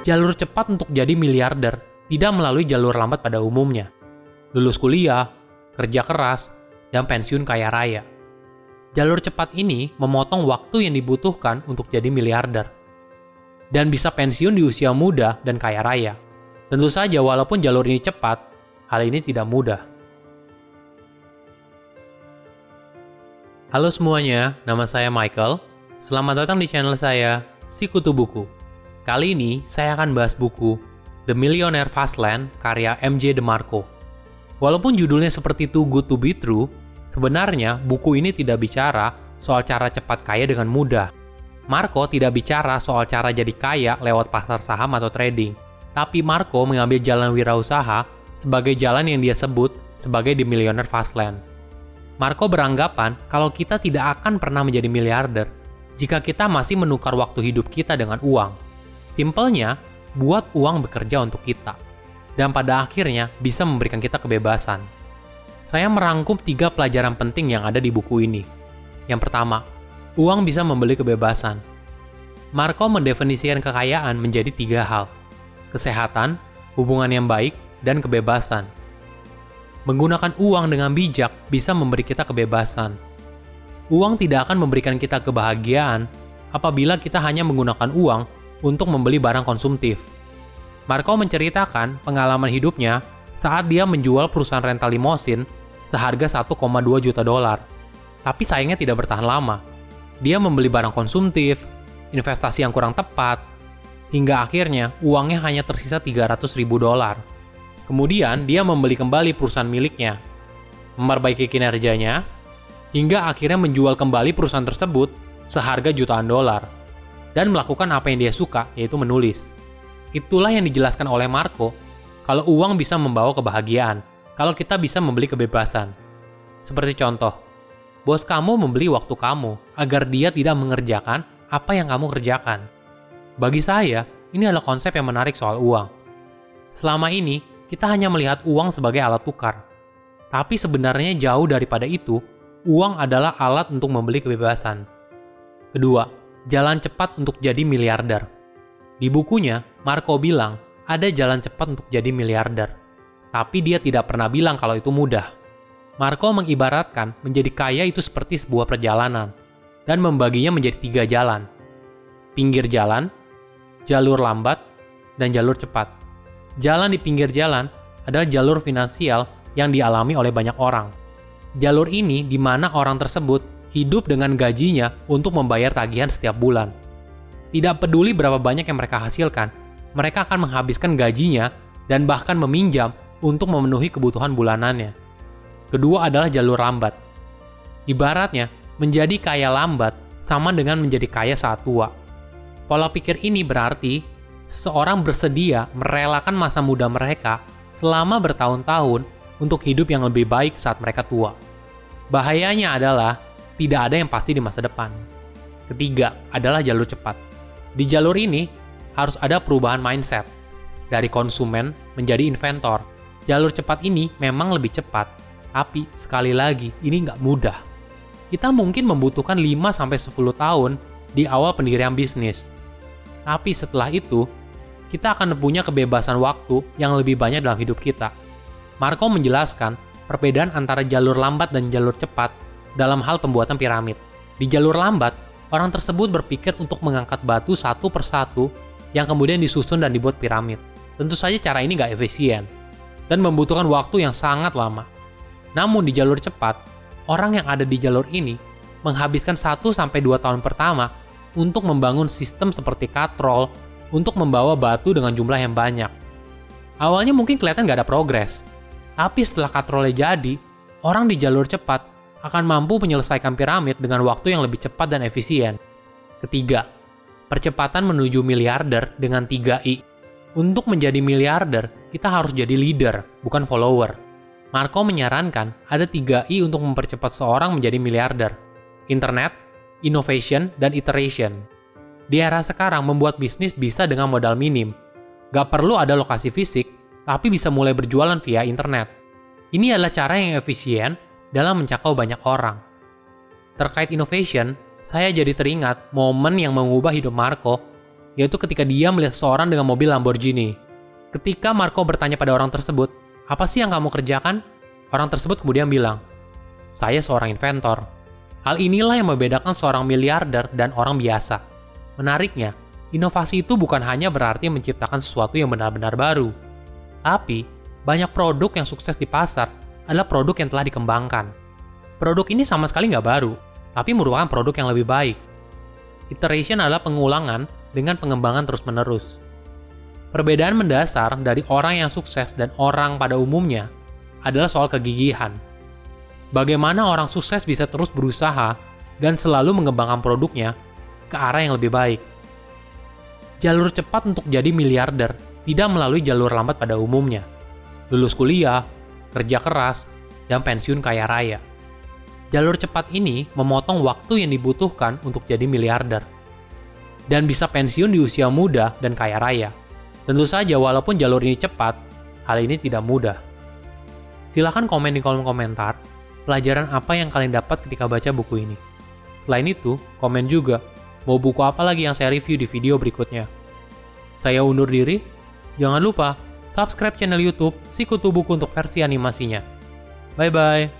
jalur cepat untuk jadi miliarder tidak melalui jalur lambat pada umumnya. Lulus kuliah, kerja keras, dan pensiun kaya raya. Jalur cepat ini memotong waktu yang dibutuhkan untuk jadi miliarder. Dan bisa pensiun di usia muda dan kaya raya. Tentu saja walaupun jalur ini cepat, hal ini tidak mudah. Halo semuanya, nama saya Michael. Selamat datang di channel saya, Sikutu Buku. Kali ini saya akan bahas buku The Millionaire Fastland karya MJ DeMarco. Walaupun judulnya seperti Too Good to Be True, sebenarnya buku ini tidak bicara soal cara cepat kaya dengan mudah. Marco tidak bicara soal cara jadi kaya lewat pasar saham atau trading, tapi Marco mengambil jalan wirausaha sebagai jalan yang dia sebut sebagai The Millionaire Fastland. Marco beranggapan kalau kita tidak akan pernah menjadi miliarder jika kita masih menukar waktu hidup kita dengan uang. Simpelnya, buat uang bekerja untuk kita. Dan pada akhirnya bisa memberikan kita kebebasan. Saya merangkum tiga pelajaran penting yang ada di buku ini. Yang pertama, uang bisa membeli kebebasan. Marco mendefinisikan kekayaan menjadi tiga hal. Kesehatan, hubungan yang baik, dan kebebasan. Menggunakan uang dengan bijak bisa memberi kita kebebasan. Uang tidak akan memberikan kita kebahagiaan apabila kita hanya menggunakan uang untuk membeli barang konsumtif. Marco menceritakan pengalaman hidupnya saat dia menjual perusahaan rental limosin seharga 1,2 juta dolar. Tapi sayangnya tidak bertahan lama. Dia membeli barang konsumtif, investasi yang kurang tepat, hingga akhirnya uangnya hanya tersisa 300 ribu dolar. Kemudian dia membeli kembali perusahaan miliknya, memperbaiki kinerjanya, hingga akhirnya menjual kembali perusahaan tersebut seharga jutaan dolar dan melakukan apa yang dia suka, yaitu menulis. Itulah yang dijelaskan oleh Marco, kalau uang bisa membawa kebahagiaan, kalau kita bisa membeli kebebasan. Seperti contoh, bos kamu membeli waktu kamu agar dia tidak mengerjakan apa yang kamu kerjakan. Bagi saya, ini adalah konsep yang menarik soal uang. Selama ini, kita hanya melihat uang sebagai alat tukar. Tapi sebenarnya jauh daripada itu, uang adalah alat untuk membeli kebebasan. Kedua, jalan cepat untuk jadi miliarder. Di bukunya, Marco bilang ada jalan cepat untuk jadi miliarder. Tapi dia tidak pernah bilang kalau itu mudah. Marco mengibaratkan menjadi kaya itu seperti sebuah perjalanan dan membaginya menjadi tiga jalan. Pinggir jalan, jalur lambat, dan jalur cepat. Jalan di pinggir jalan adalah jalur finansial yang dialami oleh banyak orang. Jalur ini di mana orang tersebut hidup dengan gajinya untuk membayar tagihan setiap bulan. Tidak peduli berapa banyak yang mereka hasilkan, mereka akan menghabiskan gajinya dan bahkan meminjam untuk memenuhi kebutuhan bulanannya. Kedua adalah jalur lambat. Ibaratnya, menjadi kaya lambat sama dengan menjadi kaya saat tua. Pola pikir ini berarti seseorang bersedia merelakan masa muda mereka selama bertahun-tahun untuk hidup yang lebih baik saat mereka tua. Bahayanya adalah tidak ada yang pasti di masa depan. Ketiga adalah jalur cepat. Di jalur ini harus ada perubahan mindset dari konsumen menjadi inventor. Jalur cepat ini memang lebih cepat, tapi sekali lagi ini nggak mudah. Kita mungkin membutuhkan 5-10 tahun di awal pendirian bisnis. Tapi setelah itu, kita akan punya kebebasan waktu yang lebih banyak dalam hidup kita. Marco menjelaskan perbedaan antara jalur lambat dan jalur cepat dalam hal pembuatan piramid. Di jalur lambat, orang tersebut berpikir untuk mengangkat batu satu persatu yang kemudian disusun dan dibuat piramid. Tentu saja cara ini nggak efisien dan membutuhkan waktu yang sangat lama. Namun di jalur cepat, orang yang ada di jalur ini menghabiskan 1-2 tahun pertama untuk membangun sistem seperti katrol untuk membawa batu dengan jumlah yang banyak. Awalnya mungkin kelihatan nggak ada progres, tapi setelah katrolnya jadi, orang di jalur cepat akan mampu menyelesaikan piramid dengan waktu yang lebih cepat dan efisien. Ketiga, percepatan menuju miliarder dengan 3I. Untuk menjadi miliarder, kita harus jadi leader, bukan follower. Marco menyarankan ada 3I untuk mempercepat seorang menjadi miliarder. Internet, innovation, dan iteration. Di era sekarang, membuat bisnis bisa dengan modal minim. Gak perlu ada lokasi fisik, tapi bisa mulai berjualan via internet. Ini adalah cara yang efisien dalam mencakup banyak orang. Terkait innovation, saya jadi teringat momen yang mengubah hidup Marco, yaitu ketika dia melihat seseorang dengan mobil Lamborghini. Ketika Marco bertanya pada orang tersebut, apa sih yang kamu kerjakan? Orang tersebut kemudian bilang, saya seorang inventor. Hal inilah yang membedakan seorang miliarder dan orang biasa. Menariknya, inovasi itu bukan hanya berarti menciptakan sesuatu yang benar-benar baru. Tapi, banyak produk yang sukses di pasar adalah produk yang telah dikembangkan. Produk ini sama sekali nggak baru, tapi merupakan produk yang lebih baik. Iteration adalah pengulangan dengan pengembangan terus-menerus. Perbedaan mendasar dari orang yang sukses dan orang pada umumnya adalah soal kegigihan. Bagaimana orang sukses bisa terus berusaha dan selalu mengembangkan produknya ke arah yang lebih baik. Jalur cepat untuk jadi miliarder tidak melalui jalur lambat pada umumnya. Lulus kuliah, kerja keras, dan pensiun kaya raya. Jalur cepat ini memotong waktu yang dibutuhkan untuk jadi miliarder. Dan bisa pensiun di usia muda dan kaya raya. Tentu saja walaupun jalur ini cepat, hal ini tidak mudah. Silahkan komen di kolom komentar pelajaran apa yang kalian dapat ketika baca buku ini. Selain itu, komen juga mau buku apa lagi yang saya review di video berikutnya. Saya undur diri, jangan lupa subscribe channel YouTube Sikutu Buku untuk versi animasinya. Bye bye.